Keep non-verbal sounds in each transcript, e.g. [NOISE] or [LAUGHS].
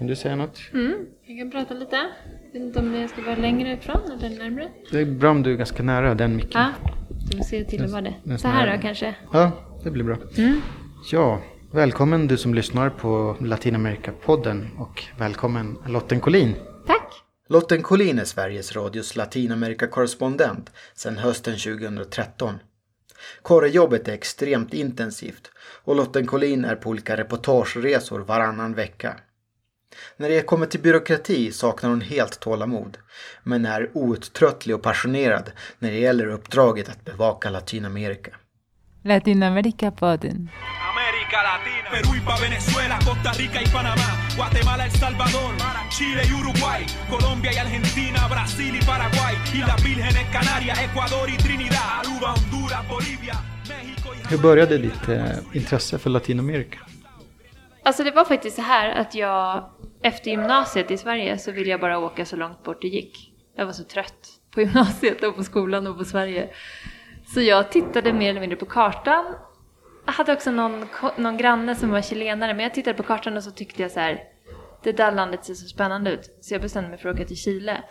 Kan du säga något? Mm, jag kan prata lite. Jag vet inte om jag ska vara längre ifrån eller närmare. Det är bra om du är ganska nära den micken. Ja, du får se till att vara det. Så här då kanske. Ja, det blir bra. Mm. Ja, välkommen du som lyssnar på Latinamerika-podden och välkommen Lotten Collin. Tack! Lotten Collin är Sveriges Radios Latinamerika-korrespondent sedan hösten 2013. Korrejobbet är extremt intensivt och Lotten Collin är på olika reportageresor varannan vecka. När det kommer till byråkrati saknar hon helt tålamod, men är outtröttlig och passionerad när det gäller uppdraget att bevaka Latinamerika. Latinamerika-podden. América Latina. Perú y pa' Venezuela, Costa Rica y Panamá, Guatemala, El Salvador, Chile y Uruguay, Colombia y Argentina, Brasil y Paraguay, y las Vírgenes Canarias, Ecuador y Trinidad, Aruba, Honduras, Bolivia, México y Hur började ditt eh, intresse för Latinamerika? Alltså det var faktiskt så här att jag efter gymnasiet i Sverige så ville jag bara åka så långt bort det gick. Jag var så trött på gymnasiet och på skolan och på Sverige. Så jag tittade mer eller mindre på kartan. Jag hade också någon, någon granne som var chilenare men jag tittade på kartan och så tyckte jag så här det där landet ser så spännande ut. Så jag bestämde mig för att åka till Chile.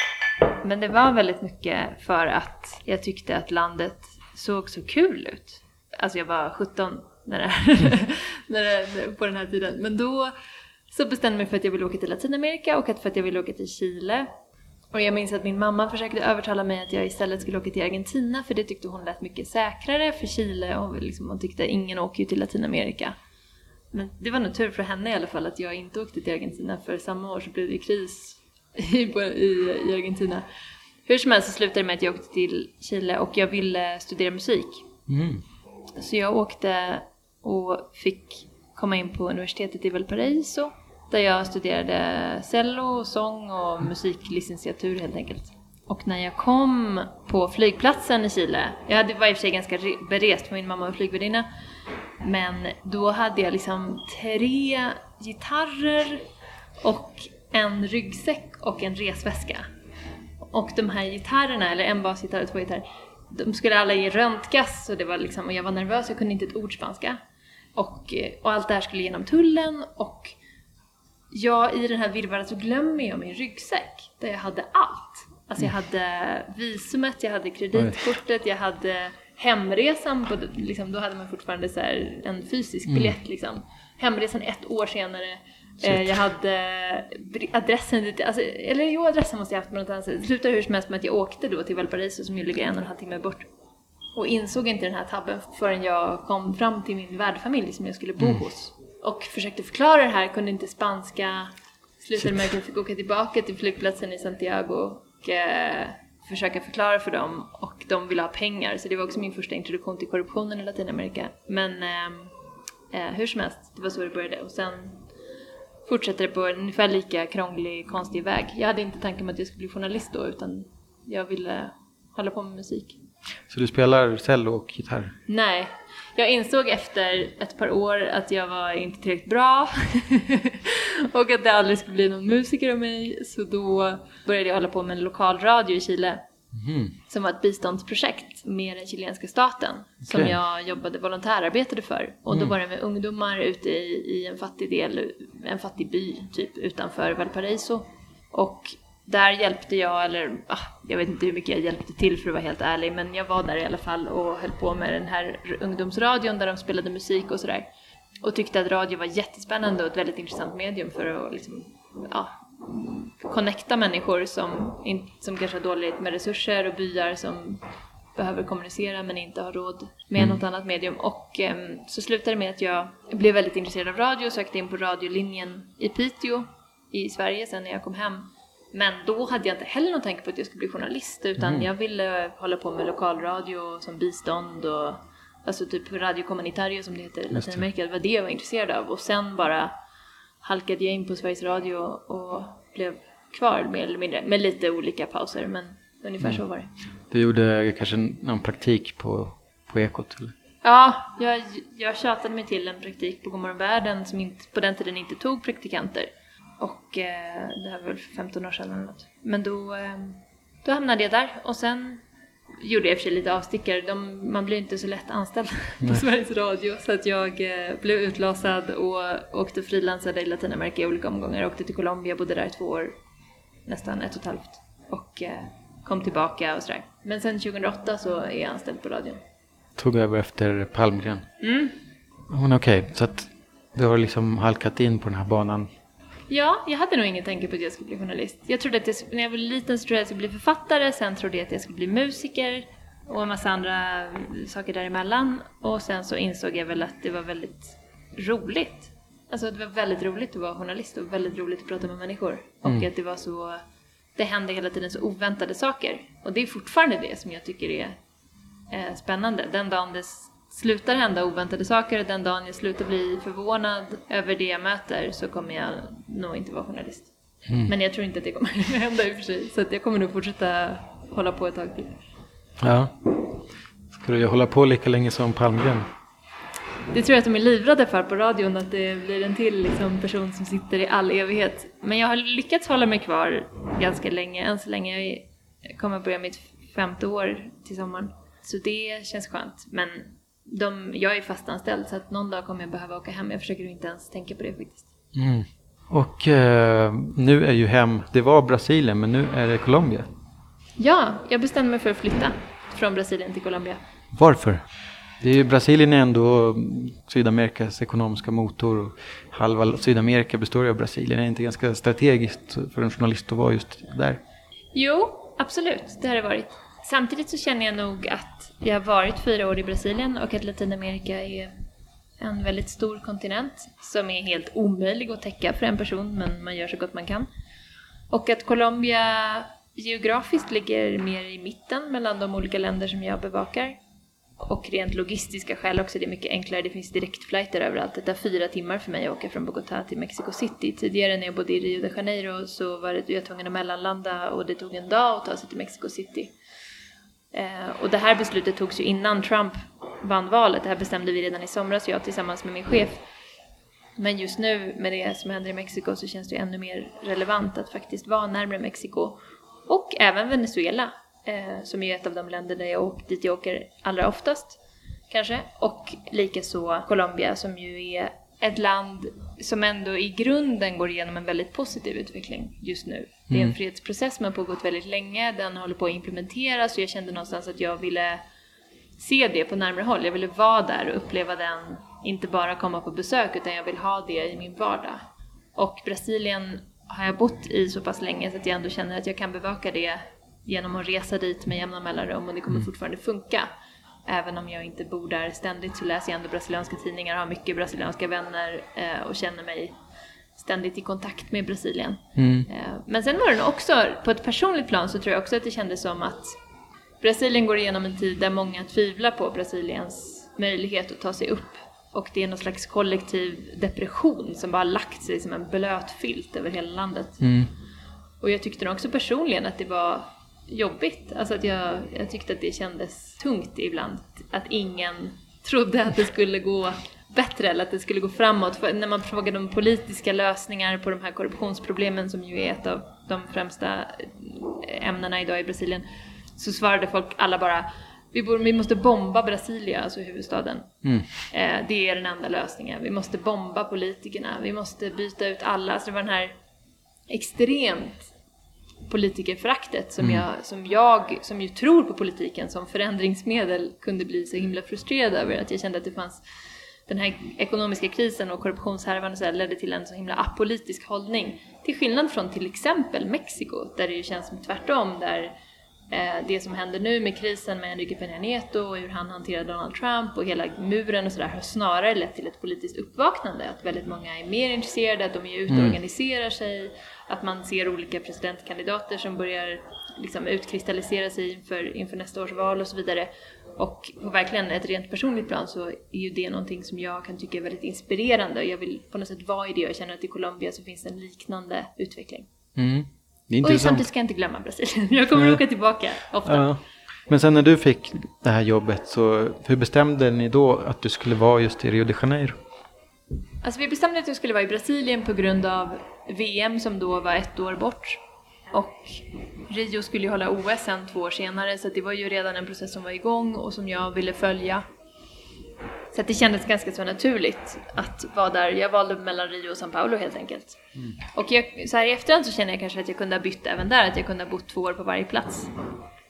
Men det var väldigt mycket för att jag tyckte att landet såg så kul ut. Alltså jag var 17 när det, [LAUGHS] när det, på den här tiden. Men då så bestämde jag mig för att jag ville åka till Latinamerika och för att jag ville åka till Chile. Och jag minns att min mamma försökte övertala mig att jag istället skulle åka till Argentina för det tyckte hon lät mycket säkrare för Chile och liksom, hon tyckte ingen åker ju till Latinamerika. Men det var nog tur för henne i alla fall att jag inte åkte till Argentina för samma år så blev det kris i, i, i Argentina. Hur som helst så slutade det med att jag åkte till Chile och jag ville studera musik. Mm. Så jag åkte och fick komma in på universitetet i Valparaiso där jag studerade cello, sång och musiklicensiatur helt enkelt. Och när jag kom på flygplatsen i Chile, jag hade, var i och för sig ganska berest för min mamma var flygvärdinna, men då hade jag liksom tre gitarrer och en ryggsäck och en resväska. Och de här gitarrerna, eller en basgitarr och två gitarrer, de skulle alla ge röntgas och det var liksom, och jag var nervös, jag kunde inte ett ord spanska. Och, och allt det här skulle genom tullen och jag i den här virrvarret så glömmer jag min ryggsäck där jag hade allt. Alltså jag hade visumet, jag hade kreditkortet, jag hade hemresan, på, liksom, då hade man fortfarande så här en fysisk biljett liksom. Hemresan ett år senare. Eh, jag hade adressen dit, alltså, eller jo adressen måste jag haft på något annat sätt. Det slutade hur som helst med att jag åkte då till Valparaiso som ju ligger en och en halv timme bort. Och insåg inte den här tabben förrän jag kom fram till min värdfamilj som jag skulle bo hos. Och försökte förklara det här, kunde inte spanska. Slutade med att jag fick åka tillbaka till flygplatsen i Santiago och eh, försöka förklara för dem. Och de ville ha pengar, så det var också min första introduktion till korruptionen i Latinamerika. Men ehm, eh, hur som helst, det var så det började. Och sen fortsatte det på en ungefär lika krånglig, konstig väg. Jag hade inte tanken på att jag skulle bli journalist då, utan jag ville hålla på med musik. Så du spelar cello och gitarr? Nej, jag insåg efter ett par år att jag var inte tillräckligt bra [LAUGHS] och att det aldrig skulle bli någon musiker av mig. Så då började jag hålla på med en lokal radio i Chile som var ett biståndsprojekt med den chilenska staten som Okej. jag jobbade volontärarbetade för. Och då var det med ungdomar ute i, i en fattig del, en fattig by typ utanför Valparaiso. Och där hjälpte jag, eller ah, jag vet inte hur mycket jag hjälpte till för att vara helt ärlig, men jag var där i alla fall och höll på med den här ungdomsradion där de spelade musik och sådär. Och tyckte att radio var jättespännande och ett väldigt intressant medium för att liksom, ja, connecta människor som, som kanske har dåligt med resurser och byar som behöver kommunicera men inte har råd med något annat medium. Och ehm, så slutade det med att jag blev väldigt intresserad av radio och sökte in på radiolinjen i Piteå i Sverige sen när jag kom hem. Men då hade jag inte heller någon tanke på att jag skulle bli journalist utan jag ville hålla på med lokalradio som bistånd och alltså typ radio communitario som det heter i Latinamerika. Det var det jag var intresserad av och sen bara halkade jag in på Sveriges Radio och blev kvar mer eller mindre med lite olika pauser men ungefär så var det. Du gjorde kanske någon praktik på, på Ekot? Eller? Ja, jag, jag tjatade mig till en praktik på Godmorgon Världen som inte, på den tiden inte tog praktikanter. Och eh, det här var väl för 15 år sedan eller något. Men då, eh, då hamnade jag där och sen gjorde jag i och för sig lite avstickare. De, man blir inte så lätt anställd [LAUGHS] på Sveriges Radio. Så att jag eh, blev utlasad och åkte frilansade i Latinamerika i olika omgångar. Jag åkte till Colombia, bodde där i två år, nästan ett och ett halvt. Och eh, kom tillbaka och sådär. Men sen 2008 så är jag anställd på radion. Tog över efter Palmgren. Mm. Men okej, så att du har liksom halkat in på den här banan. Ja, jag hade nog ingen tanke på att jag skulle bli journalist. Jag trodde att jag, när jag var liten så trodde jag att jag skulle bli författare, sen trodde jag att jag skulle bli musiker och en massa andra saker däremellan. Och sen så insåg jag väl att det var väldigt roligt. Alltså det var väldigt roligt att vara journalist och väldigt roligt att prata med människor. Och att det var så, det hände hela tiden så oväntade saker. Och det är fortfarande det som jag tycker är eh, spännande. Den dagen det slutar hända oväntade saker, den dagen jag slutar bli förvånad över det jag möter så kommer jag nog inte vara journalist. Men jag tror inte att det kommer att [LAUGHS] hända i och för sig. Så att jag kommer nog fortsätta hålla på ett tag till. Ja. Ska du hålla på lika länge som Palmgren? Det tror jag att de är livrädda för på radion, att det blir en till liksom, person som sitter i all evighet. Men jag har lyckats hålla mig kvar ganska länge, än så länge. Jag kommer börja mitt femte år till sommaren. Så det känns skönt. Men de, jag är fastanställd så att någon dag kommer jag behöva åka hem. Jag försöker inte ens tänka på det faktiskt. Mm. Och eh, nu är ju hem, det var Brasilien men nu är det Colombia. Ja, jag bestämde mig för att flytta från Brasilien till Colombia. Varför? Det är ju, Brasilien är ändå Sydamerikas ekonomiska motor. Och halva Sydamerika består ju av Brasilien. Är det inte ganska strategiskt för en journalist att vara just där? Jo, absolut, det har det varit. Samtidigt så känner jag nog att jag har varit fyra år i Brasilien och att Latinamerika är en väldigt stor kontinent som är helt omöjlig att täcka för en person, men man gör så gott man kan. Och att Colombia geografiskt ligger mer i mitten mellan de olika länder som jag bevakar. Och rent logistiska skäl också, det är mycket enklare, det finns direktflighter överallt. Det tar fyra timmar för mig att åka från Bogotá till Mexico City. Tidigare när jag bodde i Rio de Janeiro så var jag tvungen att mellanlanda och det tog en dag att ta sig till Mexico City. Eh, och det här beslutet togs ju innan Trump vann valet. Det här bestämde vi redan i somras, jag tillsammans med min chef. Men just nu med det som händer i Mexiko så känns det ju ännu mer relevant att faktiskt vara närmare Mexiko. Och även Venezuela, eh, som är ett av de länder där jag åker, dit jag åker allra oftast, kanske. Och likaså Colombia som ju är ett land som ändå i grunden går igenom en väldigt positiv utveckling just nu. Det är en fredsprocess som har pågått väldigt länge, den håller på att implementeras och jag kände någonstans att jag ville se det på närmare håll. Jag ville vara där och uppleva den, inte bara komma på besök utan jag vill ha det i min vardag. Och Brasilien har jag bott i så pass länge så att jag ändå känner att jag kan bevaka det genom att resa dit med jämna mellanrum och det kommer fortfarande funka. Även om jag inte bor där ständigt så läser jag ändå brasilianska tidningar, har mycket brasilianska vänner eh, och känner mig ständigt i kontakt med Brasilien. Eh, Men sen var det också, på ett personligt plan så tror jag också att det kändes som att Brasilien går igenom en tid där många tvivlar på Brasiliens möjlighet att ta sig upp. Och det är någon slags kollektiv depression som bara lagt sig som en blöt filt över hela landet. Och jag tyckte nog också personligen att det var jobbigt. Alltså att jag, jag tyckte att det kändes tungt ibland. Att ingen trodde att det skulle gå bättre eller att det skulle gå framåt. För när man frågade om politiska lösningar på de här korruptionsproblemen som ju är ett av de främsta ämnena idag i Brasilien så svarade folk alla bara vi, borde, vi måste bomba Brasilia, alltså huvudstaden. Eh, det är den enda lösningen. Vi måste bomba politikerna, vi måste byta ut alla. Alltså det var den här extremt politikerföraktet som, jag, som jag, som ju tror på politiken som förändringsmedel, kunde bli så himla frustrerad över. Att jag kände att det fanns den här ekonomiska krisen och korruptionshärvan och så ledde till en så himla apolitisk hållning. Till skillnad från till exempel Mexiko, där det ju känns som tvärtom, där eh, det som händer nu med krisen med Enrique Peña Nieto och hur han hanterar Donald Trump och hela muren och sådär har snarare lett till ett politiskt uppvaknande. Att väldigt många är mer intresserade, att de är ute och organiserar sig, att man ser olika presidentkandidater som börjar liksom utkristallisera sig inför, inför nästa års val och så vidare. Och på verkligen ett rent personligt plan så är ju det någonting som jag kan tycka är väldigt inspirerande och jag vill på något sätt vara i det och jag känner att i Colombia så finns en liknande utveckling. Mm. Och samtidigt ska jag inte glömma Brasilien. [LAUGHS] Jag kommer Nej. åka tillbaka ofta. Ja. Men sen när du fick det här jobbet, så hur bestämde ni då att du skulle vara just i Rio de Janeiro? Alltså vi bestämde att jag skulle vara i Brasilien på grund av VM som då var ett år bort. Och Rio skulle ju hålla OS sen två år senare så det var ju redan en process som var igång och som jag ville följa. Så det kändes ganska så naturligt att vara där. Jag valde mellan Rio och São Paulo helt enkelt. Mm. Och jag, så här i efterhand så känner jag kanske att jag kunde ha bytt även där, att jag kunde ha bott två år på varje plats.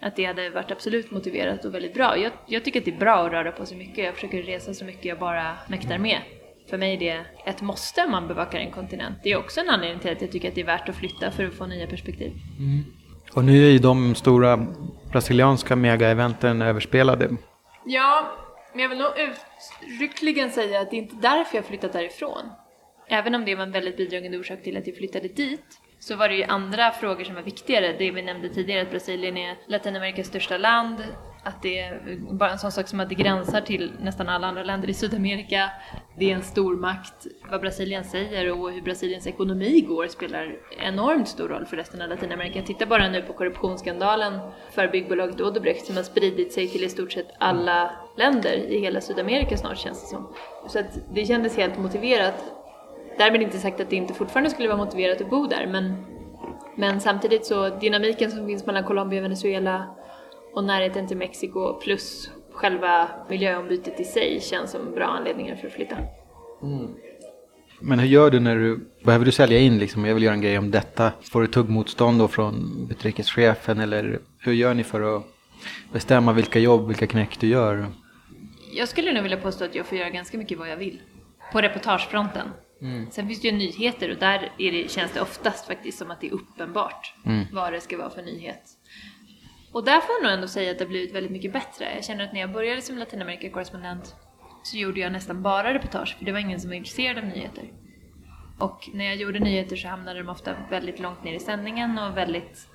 Att det hade varit absolut motiverat och väldigt bra. Jag, jag tycker att det är bra att röra på sig mycket. Jag försöker resa så mycket jag bara mäktar med. För mig är det ett måste om man bevakar en kontinent. Det är också en anledning till att jag tycker att det är värt att flytta för att få nya perspektiv. Mm. Och nu är ju de stora brasilianska mega-eventen överspelade. Ja, men jag vill nog uttryckligen säga att det är inte därför jag flyttat därifrån. Även om det var en väldigt bidragande orsak till att jag flyttade dit så var det ju andra frågor som var viktigare. Det vi nämnde tidigare att Brasilien är Latinamerikas största land, att det är bara en sån sak som att det gränsar till nästan alla andra länder i Sydamerika. Det är en stormakt. Vad Brasilien säger och hur Brasiliens ekonomi går spelar enormt stor roll för resten av Latinamerika. Titta bara nu på korruptionsskandalen för byggbolaget Odebrecht som har spridit sig till i stort sett alla länder i hela Sydamerika snart känns det som. Så att det kändes helt motiverat. Därmed inte sagt att det inte fortfarande skulle vara motiverat att bo där men, men samtidigt så dynamiken som finns mellan Colombia och Venezuela och närheten till Mexiko plus själva miljöombytet i sig känns som bra anledningar för att flytta. Mm. Men hur gör du när du, behöver du sälja in liksom, jag vill göra en grej om detta? Får du tuggmotstånd då från utrikeschefen eller hur gör ni för att bestämma vilka jobb, vilka knäck du gör? Jag skulle nog vilja påstå att jag får göra ganska mycket vad jag vill. På reportagefronten. Mm. Sen finns det ju nyheter och där det, känns det oftast faktiskt som att det är uppenbart mm. vad det ska vara för nyhet. Och där får jag nog ändå säga att det har blivit väldigt mycket bättre. Jag känner att när jag började som Latinamerika-korrespondent så gjorde jag nästan bara reportage, för det var ingen som var intresserad av nyheter. Och när jag gjorde nyheter så hamnade de ofta väldigt långt ner i sändningen och väldigt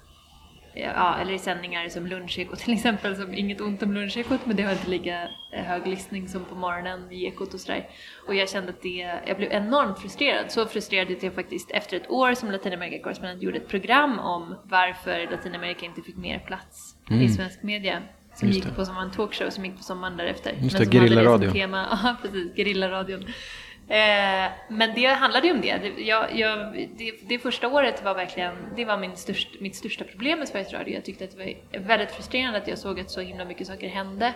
ja, eller i sändningar som Lunchekot till exempel, som inget ont om Lunchekot men det har inte lika hög listning som på morgonen i Ekot och sådär. Och jag kände att det, jag blev enormt frustrerad. Så frustrerad att jag faktiskt efter ett år som Latinamerika-korrespondent gjorde ett program om varför Latinamerika inte fick mer plats mm. i svensk media. Som gick på som en talkshow som gick på sommaren därefter. Just det, gerillaradion. [LAUGHS] Ja, precis, gerillaradion. Eh, men det handlade ju om det. Det, jag, jag, det. det, första året var verkligen, det var min störst, mitt största problem med Sveriges Radio. Jag tyckte att det var väldigt frustrerande att jag såg att så himla mycket saker hände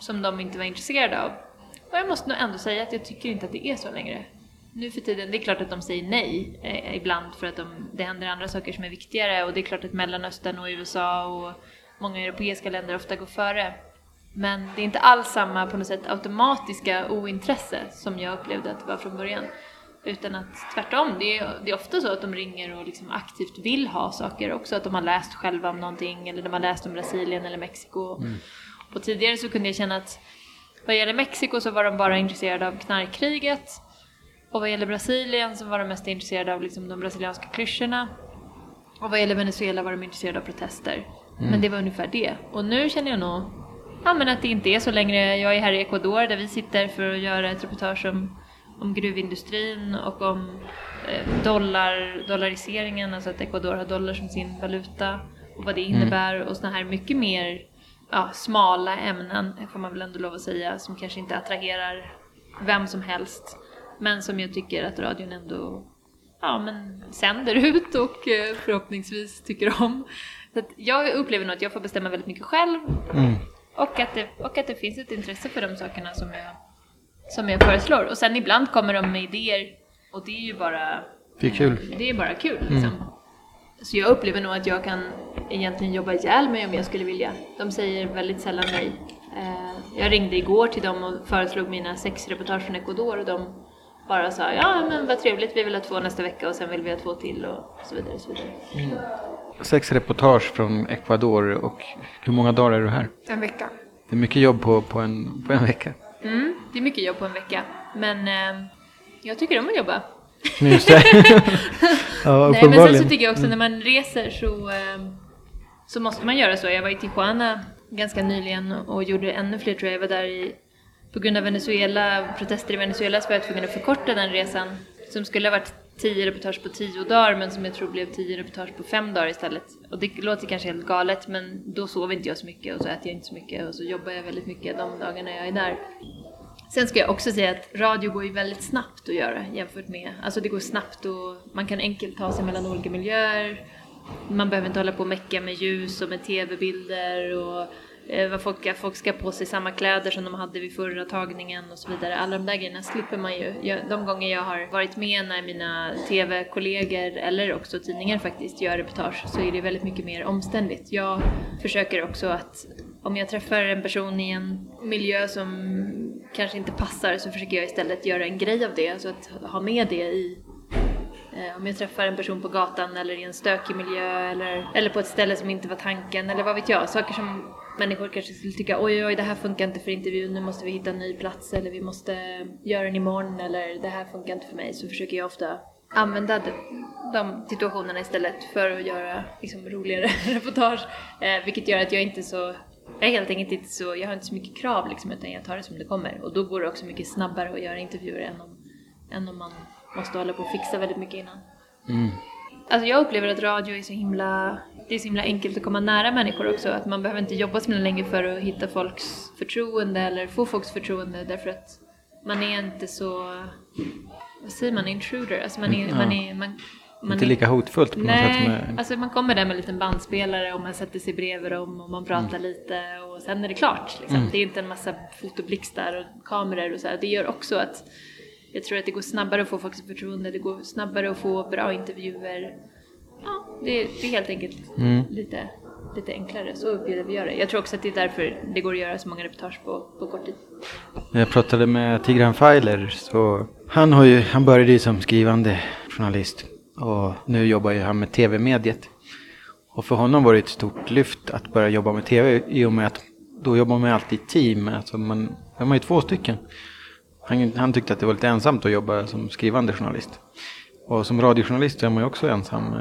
som de inte var intresserade av. Och jag måste nog ändå säga att jag tycker inte att det är så längre. Nu för tiden, det är klart att de säger nej eh, ibland för att de, det händer andra saker som är viktigare och det är klart att Mellanöstern och USA och många europeiska länder ofta går före. Men det är inte alls samma på något sätt automatiska ointresse som jag upplevde att det var från början. Utan att tvärtom, det är, det är ofta så att de ringer och liksom aktivt vill ha saker också. Att de har läst själva om någonting eller de har läst om Brasilien eller Mexiko. Mm. Och tidigare så kunde jag känna att vad gäller Mexiko så var de bara intresserade av knarkkriget. Och vad gäller Brasilien så var de mest intresserade av liksom de brasilianska klyschorna. Och vad gäller Venezuela var de intresserade av protester. Mm. Men det var ungefär det. Och nu känner jag nog ja, men att det inte är så längre. Jag är här i Ecuador där vi sitter för att göra ett reportage om, om gruvindustrin och om eh, dollar, dollariseringen, alltså att Ecuador har dollar som sin valuta och vad det mm. innebär mm. och sådana här mycket mer ja, smala ämnen får man väl ändå lov att säga som kanske inte attraherar vem som helst men som jag tycker att radion ändå ja, men sänder ut och eh, förhoppningsvis tycker om. Så jag upplever nog att jag får bestämma väldigt mycket själv. Mm. Och att, det, och att det finns ett intresse för de sakerna som jag, som jag föreslår. Och sen ibland kommer de med idéer och det är ju bara... Det är kul. Det är bara kul liksom. Mm. Så jag upplever nog att jag kan egentligen jobba ihjäl mig om jag skulle vilja. De säger väldigt sällan nej. Eh, jag ringde igår till dem och föreslog mina sex reportage från Ecuador och de bara sa ja men vad trevligt, vi vill ha två nästa vecka och sen vill vi ha två till och så vidare. Och så vidare. Mm sex reportage från Ecuador och hur många dagar är du här? En vecka. Det är mycket jobb på, på, en, på en vecka. Mm, det är mycket jobb på en vecka. Men eh, jag tycker om att jobba. [LAUGHS] Just det. [LAUGHS] ja, Nej, men sen så tycker jag också när man reser så, eh, så måste man göra så. Jag var i Tijuana ganska nyligen och gjorde ännu fler tror jag. Jag var där i, på grund av Venezuela, protester i Venezuela så var jag tvungen att förkorta den resan som skulle ha varit tio reportage på tio dagar men som jag tror blev tio reportage på fem dagar istället. Och det låter kanske helt galet men då sover inte jag så mycket och så äter jag inte så mycket och så jobbar jag väldigt mycket de dagarna jag är där. Sen ska jag också säga att radio går ju väldigt snabbt att göra jämfört med, alltså det går snabbt och man kan enkelt ta sig mellan olika miljöer. man behöver inte hålla på och mecka med ljus och med tv-bilder och Eh, vad folk, att folk ska ha på sig samma kläder som de hade vid förra tagningen och så vidare. Alla de där grejerna slipper man ju. Jag, de gånger jag har varit med när mina tv-kollegor eller också tidningar faktiskt gör reportage så är det väldigt mycket mer omständligt. Jag försöker också att om jag träffar en person i en miljö som kanske inte passar så försöker jag istället göra en grej av det, alltså att ha med det i eh, om jag träffar en person på gatan eller i en stökig miljö eller, eller på ett ställe som inte var tanken eller vad vet jag, saker som människor kanske skulle tycka oj oj det här funkar inte för intervjun, nu måste vi hitta en ny plats eller vi måste göra den imorgon eller det här funkar inte för mig så försöker jag ofta använda de, situationerna istället för att göra liksom, roligare [LAUGHS] reportage. Eh, vilket gör att jag inte så jag är helt enkelt inte så, jag har inte så mycket krav liksom utan jag tar det som det kommer. Och då går det också mycket snabbare att göra intervjuer än om, än om man måste hålla på och fixa väldigt mycket innan. Mm. Alltså jag upplever att radio är så himla, det är så himla enkelt att komma nära människor också. Att man behöver inte jobba så länge för att hitta folks förtroende eller få folks förtroende därför att man är inte så, vad säger man, intruder? Alltså man är, Ja. man är, man, man Inte lika hotfullt på något sätt. Nej, Med, alltså man kommer där med en liten bandspelare och man sätter sig bredvid dem och man pratar lite och sen är det klart. Liksom. Det är inte en massa fotoblixtar och kameror och så här. Det gör också att jag tror att det går snabbare att få folks förtroende, det går snabbare att få bra intervjuer. Ja, det, det är helt enkelt lite, lite enklare. Så upplever vi gör det. Jag tror också att det är därför det går att göra så många reportage på, på kort tid. Jag pratade med Tigran Feiler så han, har ju, han började ju som skrivande journalist och nu jobbar ju han med tv-mediet. Och för honom var det ett stort lyft att börja jobba med tv i och med att då jobbar man alltid i team. Alltså man, man är ju två stycken. Han, han tyckte att det var lite ensamt att jobba som skrivande journalist. Och som radiojournalist är man ju också ensam.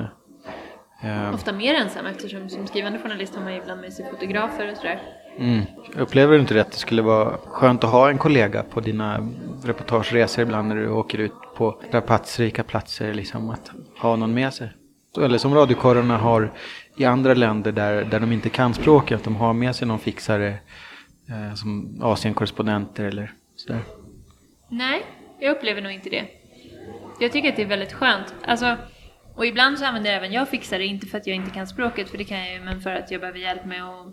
Eh, Ofta mer ensam eftersom som skrivande journalist har man ju ibland med sig fotografer och sådär. Mm. Upplever du inte det att det skulle vara skönt att ha en kollega på dina reportageresor ibland när du åker ut på rapatsrika platser, liksom att ha någon med sig? Eller som radiokorrarna har i andra länder där, där de inte kan språket, att de har med sig någon fixare eh, som Asienkorrespondenter eller sådär. Nej, jag upplever nog inte det. Jag tycker att det är väldigt skönt. Alltså, och ibland så använder även jag fixare, inte för att jag inte kan språket, för det kan jag ju, men för att jag behöver hjälp med att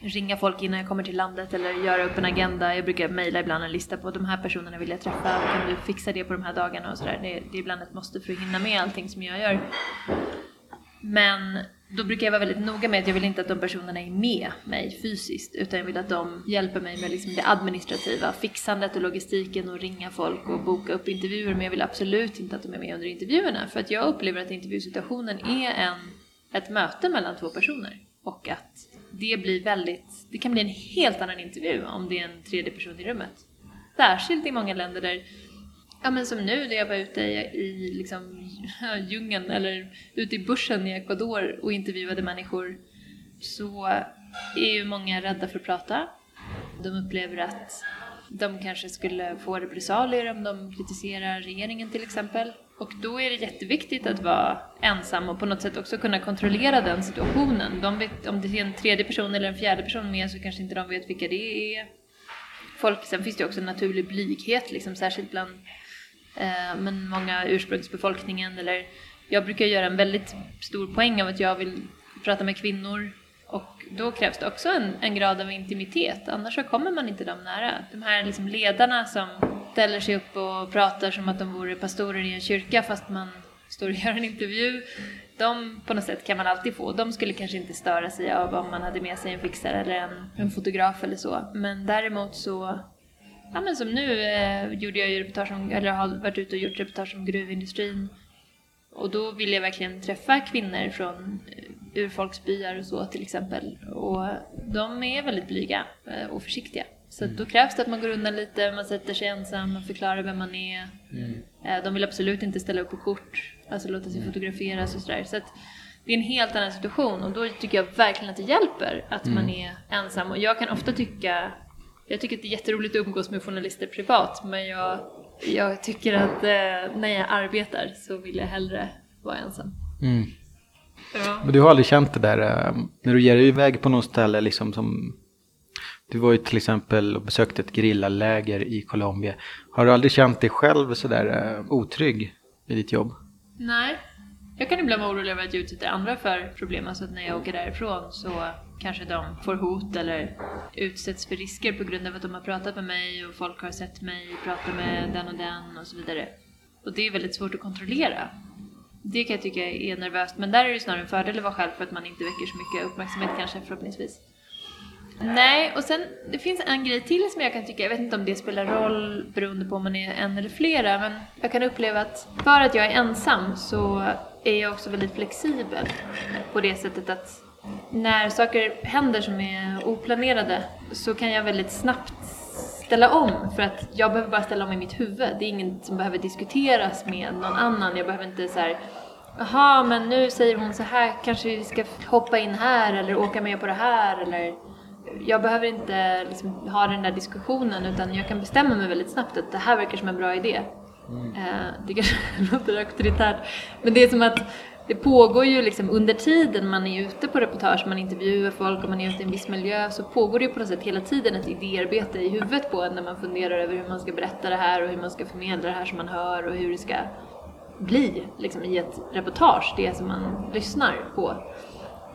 ringa folk innan jag kommer till landet eller göra upp en agenda. Jag brukar mejla ibland en lista på de här personerna vill jag träffa, kan du fixa det på de här dagarna och sådär. Det, det är ibland ett måste för att hinna med allting som jag gör. Men då brukar jag vara väldigt noga med att jag vill inte att de personerna är med mig fysiskt utan jag vill att de hjälper mig med liksom det administrativa, fixandet och logistiken och ringa folk och boka upp intervjuer men jag vill absolut inte att de är med under intervjuerna för att jag upplever att intervjusituationen är en, ett möte mellan två personer och att det blir väldigt, det kan bli en helt annan intervju om det är en tredje person i rummet. Särskilt i många länder där Ja men som nu när jag var ute i, i liksom, djungeln eller ute i bushen i Ecuador och intervjuade människor så är ju många rädda för att prata. De upplever att de kanske skulle få repressalier om de kritiserar regeringen till exempel. Och då är det jätteviktigt att vara ensam och på något sätt också kunna kontrollera den situationen. De vet, om det är en tredje person eller en fjärde person med så kanske inte de vet vilka det är. Folk, sen finns det ju också en naturlig blyghet, liksom, särskilt bland Eh, men många ursprungsbefolkningen. Eller, jag brukar göra en väldigt stor poäng av att jag vill prata med kvinnor och då krävs det också en, en grad av intimitet, annars så kommer man inte dem nära. De här liksom ledarna som ställer sig upp och pratar som att de vore pastorer i en kyrka fast man står och gör en intervju. De på något sätt kan man alltid få. De skulle kanske inte störa sig av om man hade med sig en fixare eller en, en fotograf eller så. Men däremot så Ja men som nu eh, gjorde jag ju reportage om, eller har varit ute och gjort reportage om gruvindustrin. Och då vill jag verkligen träffa kvinnor från eh, urfolksbyar och så till exempel. Och de är väldigt blyga eh, och försiktiga. Så då krävs det att man går undan lite, man sätter sig ensam, man förklarar vem man är. Eh, de vill absolut inte ställa upp på kort, alltså låta sig fotograferas och sådär. Så att det är en helt annan situation och då tycker jag verkligen att det hjälper att man är ensam. Och jag kan ofta tycka jag tycker att det är jätteroligt att umgås med journalister privat men jag, jag tycker att eh, när jag arbetar så vill jag hellre vara ensam. Mm. Ja. Men du har aldrig känt det där eh, när du ger dig iväg på något ställe liksom som du var ju till exempel och besökte ett grillaläger i Colombia. Har du aldrig känt dig själv sådär eh, otrygg i ditt jobb? Nej, jag kan ibland vara orolig över att jag utsätter andra för problem, alltså att när jag åker därifrån så kanske de får hot eller utsätts för risker på grund av att de har pratat med mig och folk har sett mig prata med den och den och så vidare. Och det är väldigt svårt att kontrollera. Det kan jag tycka är nervöst, men där är det snarare en fördel att vara själv för att man inte väcker så mycket uppmärksamhet kanske förhoppningsvis. Nej, och sen det finns en grej till som jag kan tycka, jag vet inte om det spelar roll beroende på om man är en eller flera, men jag kan uppleva att för att jag är ensam så är jag också väldigt flexibel på det sättet att när saker händer som är oplanerade så kan jag väldigt snabbt ställa om för att jag behöver bara ställa om i mitt huvud. Det är inget som behöver diskuteras med någon annan. Jag behöver inte så här Jaha, men nu säger hon så här, kanske vi ska hoppa in här eller åka med på det här eller jag behöver inte liksom ha den där diskussionen utan jag kan bestämma mig väldigt snabbt att det här verkar som en bra idé. Mm. det kanske [LAUGHS] låter auktoritärt men det är som att det pågår ju liksom under tiden man är ute på reportage, man intervjuar folk och man är ute i en viss miljö så pågår det ju på något sätt hela tiden ett idéarbete i huvudet på en när man funderar över hur man ska berätta det här och hur man ska förmedla det här som man hör och hur det ska bli liksom, i ett reportage, det som man lyssnar på.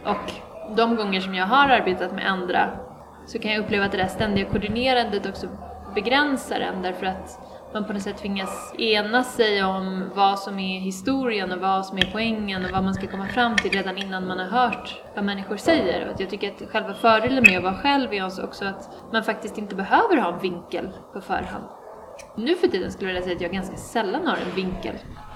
Och de gånger som jag har arbetat med andra så kan jag uppleva att det där ständiga koordinerandet också begränsar en därför att man på något sätt tvingas ena sig om vad som är historien och vad som är poängen och vad man ska komma fram till redan innan man har hört vad människor säger. Och jag tycker att själva fördelen med att vara själv är också att man faktiskt inte behöver ha en vinkel på förhand. Nu för tiden skulle jag vilja säga att jag ganska sällan har en vinkel.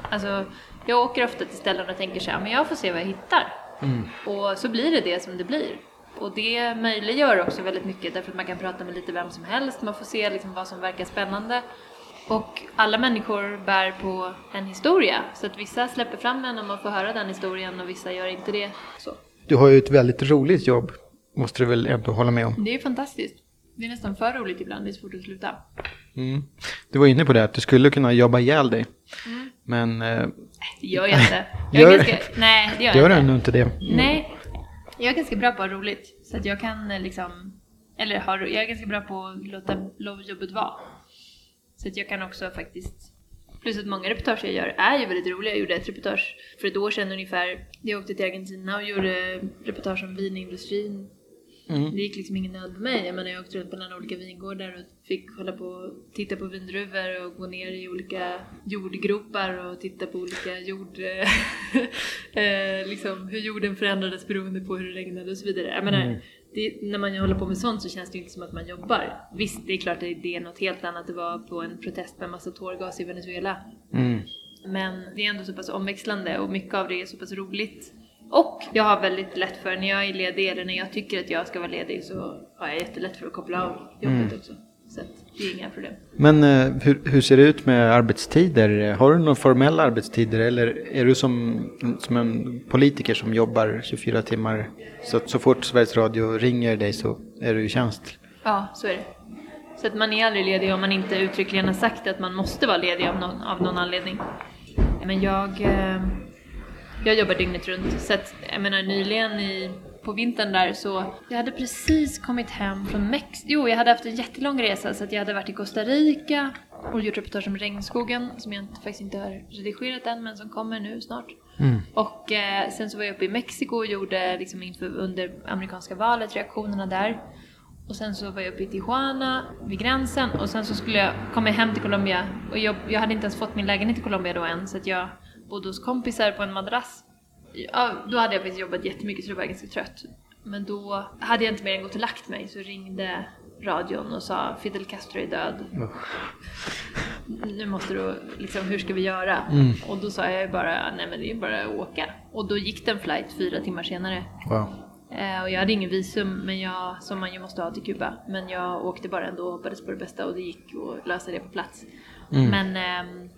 Alltså, jag åker ofta till ställen och tänker så här, men jag får se vad jag hittar. Mm. Och så blir det det som det blir. Och det möjliggör också väldigt mycket därför att man kan prata med lite vem som helst, man får se liksom vad som verkar spännande. Och alla människor bär på en historia, så att vissa släpper fram en och man får höra den historien och vissa gör inte det. Så. Du har ju ett väldigt roligt jobb, måste du väl ändå hålla med om? Det är fantastiskt. Det är nästan för roligt ibland, det är svårt att sluta. Mm. Du var inne på det, att du skulle kunna jobba ihjäl dig. Mm. Men... Eh, det gör jag inte. [LAUGHS] Jag gör, ganska, nej, det gör, gör jag inte. inte det? Nej, jag är ganska bra på att ha roligt. Så att jag kan eh, liksom, eller har, jag är ganska bra på att låta jobbet vara. Så att jag kan också faktiskt Plus att många reportage jag gör är ju väldigt roliga. Jag gjorde ett reportage för ett år sedan ungefär. Jag åkte till Argentina och gjorde reportage om vinindustrin Mm. Det gick liksom ingen nöd på mig. Jag menar jag åkte runt mellan olika vingårdar och fick hålla på titta på vindruvor och gå ner i olika jordgropar och titta på olika jord... [LAUGHS] eh, liksom hur jorden förändrades beroende på hur det regnade och så vidare. Jag menar, mm. Det, när man håller på med sånt så känns det ju inte som att man jobbar. Visst, det är klart att det är något helt annat att vara på en protest med massa tårgas i Venezuela. Mm. Men det är ändå så pass omväxlande och mycket av det är så pass roligt och jag har väldigt lätt för när jag är ledig eller när jag tycker att jag ska vara ledig så har jag jättelätt för att koppla av jobbet mm. också. Så det är inga problem. Men eh, hur, hur, ser det ut med arbetstider? Har du några formella arbetstider eller är du som, som en politiker som jobbar 24 timmar? Så att så fort Sveriges Radio ringer dig så är du i tjänst? Ja, så är det. Så att man är aldrig ledig om man inte uttryckligen har sagt att man måste vara ledig av någon, av någon anledning. Men jag... Eh, jag jobbar dygnet runt. Så att, jag menar nyligen i, på vintern där så, jag hade precis kommit hem från Mexiko. Jo, jag hade haft en jättelång resa så att jag hade varit i Costa Rica och gjort reportage om regnskogen som jag faktiskt inte har redigerat än men som kommer nu snart. Mm. Och eh, sen så var jag uppe i Mexiko och gjorde liksom inför, under amerikanska valet reaktionerna där. Och sen så var jag uppe i Tijuana vid gränsen och sen så skulle jag komma hem till Colombia och jag, jag hade inte ens fått min lägenhet i Colombia då än så att jag bodde hos kompisar på en madrass. Ja, då hade jag faktiskt jobbat jättemycket så då var jag ganska trött. Men då hade jag inte mer än gått och lagt mig så ringde radion och sa Fidel Castro är död. Oh. Nu måste du, liksom, hur ska vi göra? Mm. Och då sa jag bara, nej men det är bara att åka. Och då gick det en flight fyra timmar senare. Wow. Eh, och jag hade ingen visum men jag, som man ju måste ha till Kuba. Men jag åkte bara ändå och hoppades på det bästa och det gick att lösa det på plats. Mm. Men eh,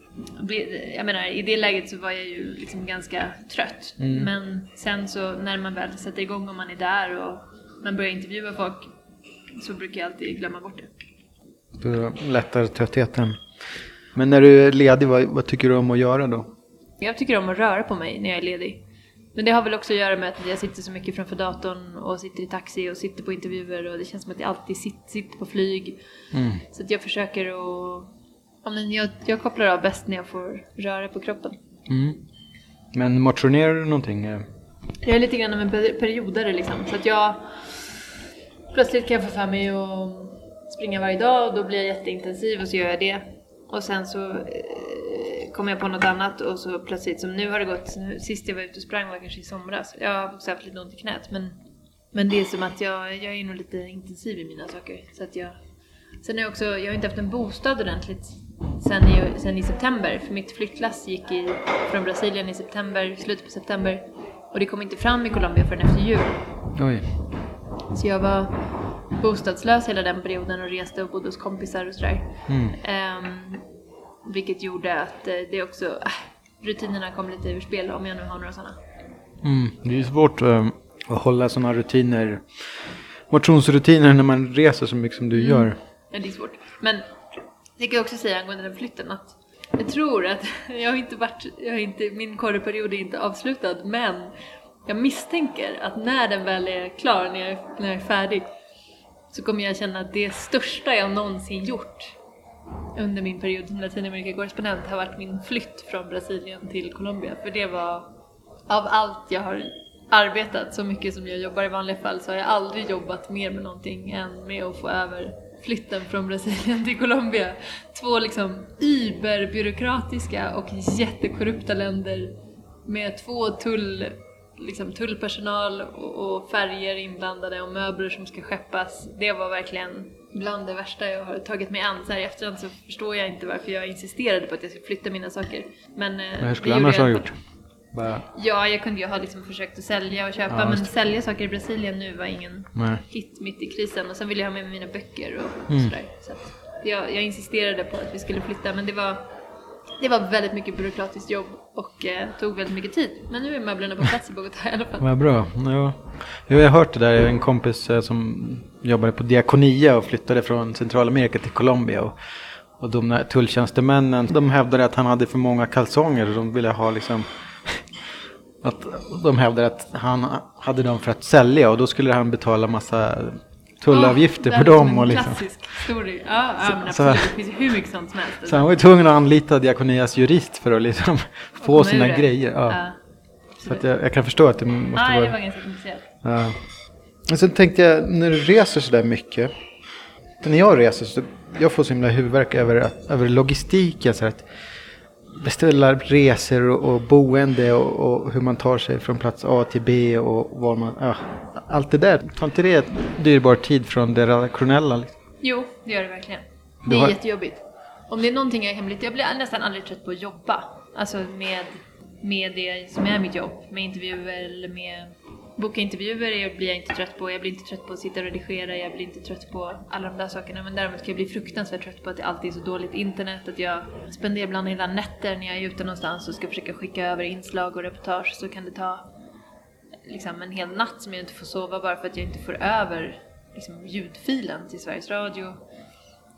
jag menar, i det läget så var jag ju liksom ganska trött. Mm. Men sen så när man väl sätter igång och man är där och man börjar intervjua folk så brukar jag alltid glömma bort det. Du lättar tröttheten. Men när du är ledig, vad, vad, tycker du om att göra då? Jag tycker om att röra på mig när jag är ledig. Men det har väl också att göra med att jag sitter så mycket framför datorn och sitter i taxi och sitter på intervjuer och det känns som att jag alltid sitter, sitter på flyg. Mm. Så att jag försöker att Ja, men jag, jag kopplar av bäst när jag får röra på kroppen. Mm. Men motionerar du någonting? Jag är lite grann av en peri- periodare liksom. Så att jag plötsligt kan jag få för mig att springa varje dag och då blir jag jätteintensiv och så gör jag det. Och sen så eh, kommer jag på något annat och så plötsligt som nu har det gått, sist jag var ute och sprang var kanske i somras. Jag har också haft lite ont i knät men, men det är som att jag, jag är nog lite intensiv i mina saker. Så att jag, sen har jag också, jag har inte haft en bostad ordentligt sen i, sen i september. För mitt flyttlass gick i, från Brasilien i september, slutet på september. Och det kom inte fram i Colombia förrän efter jul. Oj. Så jag var bostadslös hela den perioden och reste och bodde hos kompisar och sådär. Mm. Ehm, vilket gjorde att eh, det också, äh, rutinerna kom lite ur spel om jag nu har några sådana. Mm. Det är svårt eh, att hålla sådana rutiner, motionsrutiner när man reser så mycket som du gör. Ja, det är svårt. Men det kan jag också säga angående den flytten att jag tror att, [LAUGHS] jag har inte varit, jag har inte, min korreperiod är inte avslutad, men jag misstänker att när den väl är klar, när jag, när jag är färdig, så kommer jag känna att det största jag någonsin gjort under min period som Latinamerika-korrespondent har varit min flytt från Brasilien till Colombia. För det var, av allt jag har arbetat så mycket som jag jobbar i vanliga fall så har jag aldrig jobbat mer med någonting än med att få över flytten från Brasilien till Colombia. Två liksom überbyråkratiska och jättekorrupta länder med två tull, liksom tullpersonal och, och färger inblandade och möbler som ska skeppas. Det var verkligen bland det värsta jag har tagit mig an. Så här i efterhand så förstår jag inte varför jag insisterade på att jag skulle flytta mina saker. Men, eh, Vad det skulle gjorde annars jag ha gjort? Bara, Ja, jag kunde ju ha liksom försökt att sälja och köpa Ja, men just sälja saker i Brasilien nu var ingen nej. hit mitt i krisen och sen ville jag ha med mig mina böcker och Mm. sådär. Så jag, jag insisterade på att vi skulle flytta men det var, det var väldigt mycket byråkratiskt jobb och eh, tog väldigt mycket tid. Men nu är möblerna på plats i Bogotá i alla fall. Vad bra. Ja. Jag har hört det där. En kompis eh, som jobbade på Diakonia och flyttade från Centralamerika till Colombia. Och, och de där tulltjänstemännen de hävdade att han hade för många kalsonger och de ville ha liksom att de hävdade att han hade dem för att sälja och då skulle han betala massa tullavgifter Ja, på dem. Och liksom. Klassisk story. Ja, ja men så- absolut. Det finns ju hur mycket sånt som helst. Så han var ju tvungen att anlita Diakonias jurist för att liksom få sina det. grejer. Ja. Ja, Så att jag, jag kan förstå att det måste Nej, vara... det var ganska komplicerat. Ja. Och sen tänkte jag, när du reser sådär mycket. När jag reser så jag får så himla huvudvärk över, över logistiken. Så att beställa resor och, och boende och, och hur man tar sig från plats A till B och var man... Ja, allt det där, tar inte det dyrbar tid från det redaktionella? Liksom? Jo, det gör det verkligen. Det är har- jättejobbigt. Om det är någonting jag är hemligt, jag blir nästan aldrig trött på att jobba. Alltså med, med det som är mitt jobb. Med intervjuer eller med... Boka intervjuer blir jag inte trött på. Jag blir inte trött på att sitta och redigera. Jag blir inte trött på alla de där sakerna. Men däremot kan jag bli fruktansvärt trött på att det alltid är så dåligt internet. Att jag spenderar ibland hela nätter när jag är ute någonstans och ska försöka skicka över inslag och reportage. Så kan det ta liksom en hel natt som jag inte får sova bara för att jag inte får över liksom, ljudfilen till Sveriges Radio.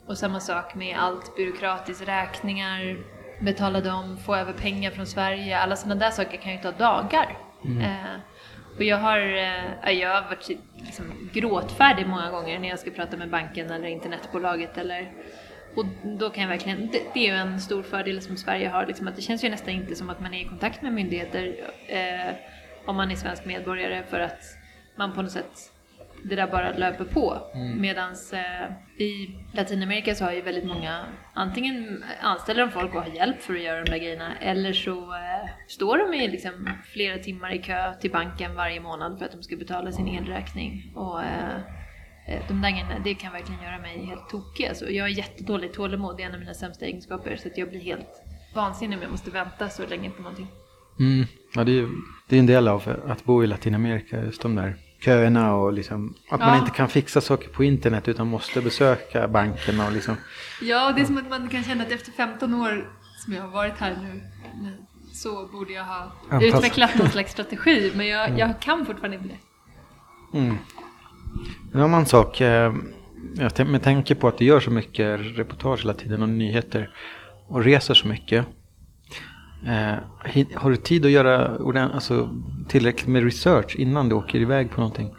Och samma sak med allt byråkratiskt, räkningar, betala dem, få över pengar från Sverige. Alla sådana där saker kan ju ta dagar. Eh, och jag har, eh, jag har varit liksom, gråtfärdig många gånger när jag ska prata med banken eller internetbolaget eller och då kan jag verkligen, det, det är ju en stor fördel som Sverige har, liksom att det känns ju nästan inte som att man är i kontakt med myndigheter eh, om man är svensk medborgare för att man på något sätt, det där bara löper på. Medans eh, i Latinamerika så har ju väldigt många, antingen anställer de folk och har hjälp för att göra de där grejerna eller så eh, står de i liksom flera timmar i kö till banken varje månad för att de ska betala sin elräkning. Och, eh, Eh, De där grejerna, det kan verkligen göra mig helt tokig. Alltså, jag är jättedålig tålamod, det är en av mina sämsta egenskaper. Så att jag blir helt vansinnig om jag måste vänta så länge på någonting. Mm. Ja, det, är, det är en del av att bo i Latinamerika, just de där köerna och liksom, att man Ja. inte kan fixa saker på internet utan måste besöka bankerna och liksom. Ja, det är som att man kan känna att efter 15 år som jag har varit här nu så borde jag ha Anpass- utvecklat någon slags strategi. Men jag, jag kan fortfarande inte det. Mm. En annan sak, eh, jag med tanke på att du gör så mycket reportage hela tiden och nyheter och reser så mycket. Eh, har du tid att göra alltså, tillräckligt med research innan du åker iväg på någonting?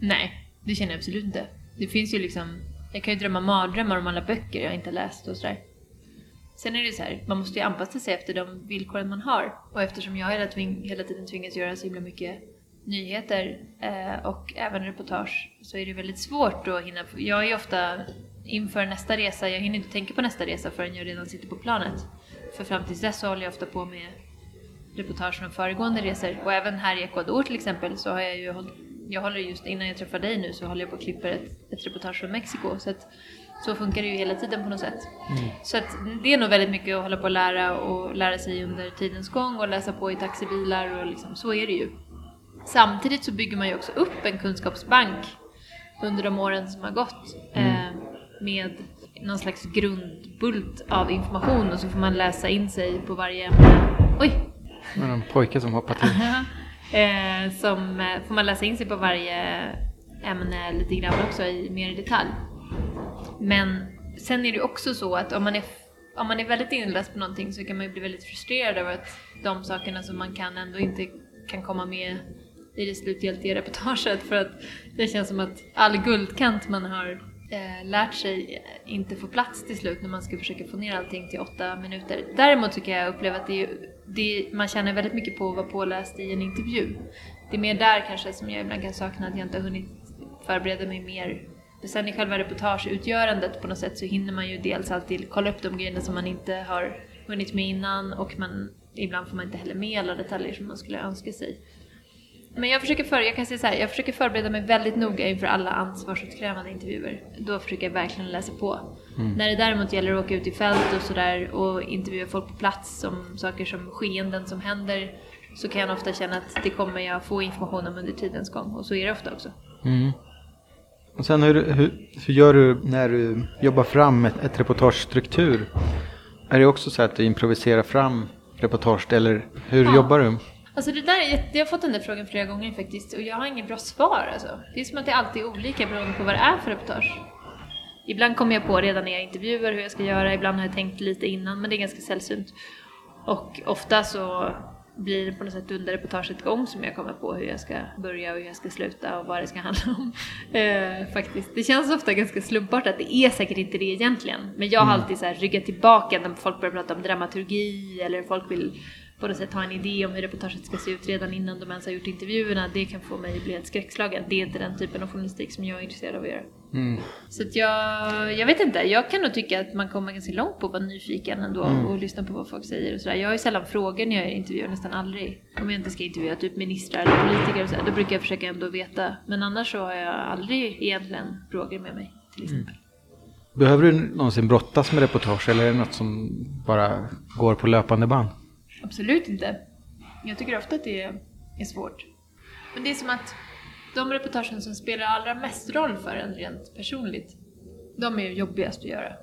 Nej, det känner jag absolut inte. Det finns ju liksom, jag kan ju drömma mardrömmar om alla böcker jag inte läst och sådär. Sen är det så här, man måste ju anpassa sig efter de villkoren man har. Och eftersom jag hela, tving, hela tiden tvingas göra så himla mycket nyheter eh, och även reportage så är det väldigt svårt att hinna. Jag är ofta inför nästa resa, jag hinner inte tänka på nästa resa förrän jag redan sitter på planet. För fram tills dess så håller jag ofta på med reportage från föregående resor. Och även här i Ecuador till exempel så har jag ju hållit, jag håller just innan jag träffar dig nu så håller jag på och klipper ett, ett reportage från Mexiko. Så att, så funkar det ju hela tiden på något sätt. Så att det är nog väldigt mycket att hålla på och lära och lära sig under tidens gång och läsa på i taxibilar och liksom, så är det ju. Samtidigt så bygger man ju också upp en kunskapsbank under de åren som har gått eh, med någon slags grundbult av information och så får man läsa in sig på varje ämne. Oj! Det var en pojke som hoppade till. [LAUGHS] eh, som eh, får man läsa in sig på varje ämne lite grann också i mer i detalj. Men sen är det också så att om man är om man är väldigt inläst på någonting så kan man ju bli väldigt frustrerad över att de sakerna som man kan ändå inte kan komma med i det slutgiltiga reportaget för att det känns som att all guldkant man har eh, lärt sig inte får plats till slut när man ska försöka få ner allting till åtta minuter. Däremot så kan jag uppleva att det är, det, man känner väldigt mycket på att vara påläst i en intervju. Det är mer där kanske som jag ibland kan sakna att jag inte har hunnit förbereda mig mer. För sen i själva reportageutgörandet på något sätt så hinner man ju dels alltid kolla upp de grejerna som man inte har hunnit med innan och man, ibland får man inte heller med alla detaljer som man skulle önska sig. Men jag försöker, för, jag kan säga så här, jag försöker förbereda mig väldigt noga inför alla ansvarsutkrävande intervjuer. Då försöker jag verkligen läsa på. När det däremot gäller att åka ut i fält och sådär och intervjua folk på plats om saker som skeenden som händer så kan jag ofta känna att det kommer jag få information om under tidens gång och så är det ofta också. Mm. Och sen hur, hur, hur gör du när du jobbar fram ett, ett reportagestruktur? Är det också så att du improviserar fram reportage eller hur Ja. jobbar du? Alltså det där, är jätte- jag har fått den där frågan flera gånger faktiskt och jag har inget bra svar alltså. Det är som att det alltid är olika beroende på vad det är för reportage. Ibland kommer jag på redan när jag intervjuar hur jag ska göra, ibland har jag tänkt lite innan men det är ganska sällsynt. Och ofta så blir det på något sätt under reportaget gång som jag kommer på hur jag ska börja och hur jag ska sluta och vad det ska [LAUGHS] handla om. Eh, faktiskt. Det känns ofta ganska slumpartat, det är säkert inte det egentligen. Men jag har alltid så här ryggat tillbaka när folk börjar prata om dramaturgi eller folk vill på något sätt ha en idé om hur reportaget ska se ut redan innan de ens har gjort intervjuerna. Det kan få mig att bli helt skräckslagen. Det är inte den typen av journalistik som jag är intresserad av att göra. Mm. Så att jag, jag vet inte, jag kan nog tycka att man kommer ganska långt på att vara nyfiken ändå och lyssna på vad folk säger och sådär. Jag har ju sällan frågor när jag intervjuar, nästan aldrig. Om jag inte ska intervjua typ ministrar eller politiker och sådär, då brukar jag försöka ändå veta. Men annars så har jag aldrig egentligen frågor med mig till exempel. Behöver du någonsin brottas med reportage eller är det något som bara går på löpande band? Absolut inte. Jag tycker ofta att det är, svårt. Men det är som att de reportagen som spelar allra mest roll för en rent personligt, de är ju jobbigast att göra.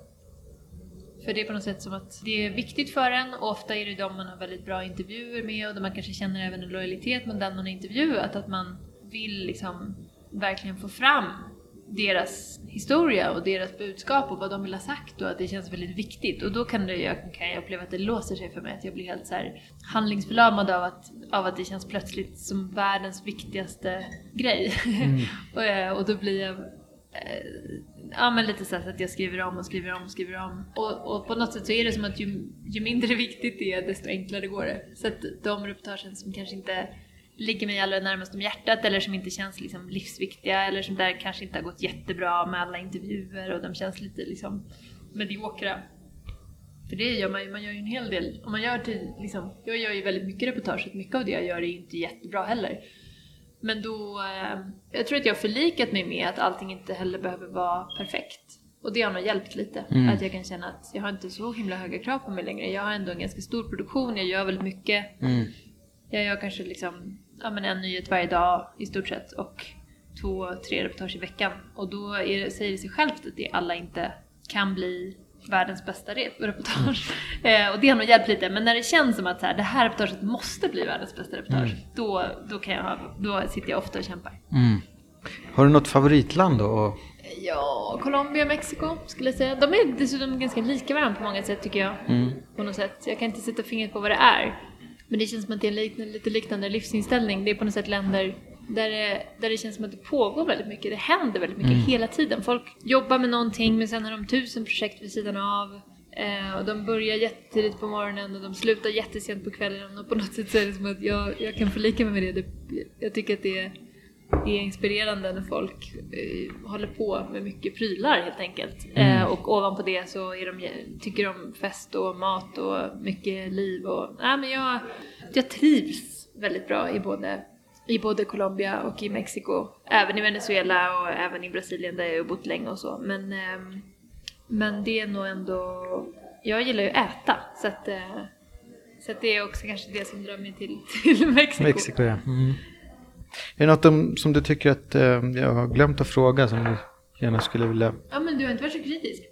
För det är på något sätt som att det är viktigt för en och ofta är det de man har väldigt bra intervjuer med och där man kanske känner även en lojalitet med den man har intervjuat. Att man vill liksom verkligen få fram deras historia och deras budskap och vad de vill ha sagt och att det känns väldigt viktigt. Och då kan, det, jag, kan jag uppleva att det låser sig för mig, att jag blir helt så här handlingsförlamad av att, av att det känns plötsligt som världens viktigaste grej. [LAUGHS] och, eh, och då blir jag eh, Ja men lite så att jag skriver om och skriver om och skriver om. Och, och på något sätt så är det som att ju, ju mindre [LAUGHS] viktigt det är desto enklare går det. Så att de reportagen som kanske inte ligger mig allra närmast om hjärtat eller som inte känns liksom livsviktiga eller som där kanske inte har gått jättebra med alla intervjuer och de känns lite liksom mediokra. För det gör man ju, man gör ju en hel del. Om man gör till, liksom, jag gör ju väldigt mycket reportage, mycket av det jag gör är ju inte jättebra heller. Men då, eh, jag tror att jag har förlikat mig med att allting inte heller behöver vara perfekt. Och det har nog hjälpt lite. Att jag kan känna att jag har inte så himla höga krav på mig längre. Jag har ändå en ganska stor produktion, jag gör väldigt mycket. Mm. Jag gör kanske liksom, ja, men en nyhet varje dag i stort sett och två, tre reportage i veckan. Och då är det, säger det sig självt att det alla inte kan bli världens bästa rep- reportage. Eh, och det har nog hjälpt lite. Men när det känns som att så här, det här reportaget måste bli världens bästa reportage, då, då, kan jag, ha- då sitter jag ofta och kämpar. Mm. Har du något favoritland då? Ja, Colombia och Mexiko skulle jag säga. De är dessutom ganska lika varandra på många sätt tycker jag. På något sätt. Jag kan inte sätta fingret på vad det är. Men det känns som att det är en liknande, lite liknande livsinställning. Det är på något sätt länder där det, där det känns som att det pågår väldigt mycket. Det händer väldigt mycket hela tiden. Folk jobbar med någonting men sen har de tusen projekt vid sidan av. Eh, och de börjar jättetidigt på morgonen och de slutar jättesent på kvällen och på något sätt så är det som att jag, jag kan förlika mig med det. det jag tycker att det är, är inspirerande när folk eh, håller på med mycket prylar helt enkelt. Eh, och ovanpå det så de, tycker de fest och mat och mycket liv och nej men jag, jag trivs väldigt bra i både i både Colombia och i Mexiko. Även i Venezuela och även i Brasilien där jag har bott länge och så. Men, ehm, men det är nog ändå... Jag gillar ju att äta så att, eh, så att det är också kanske det som drar mig till, [LAUGHS] till Mexiko. Mexiko ja. Mm. Är det något om, som du tycker att eh, jag har glömt att fråga som du gärna skulle vilja... Ja men du har inte varit så kritisk.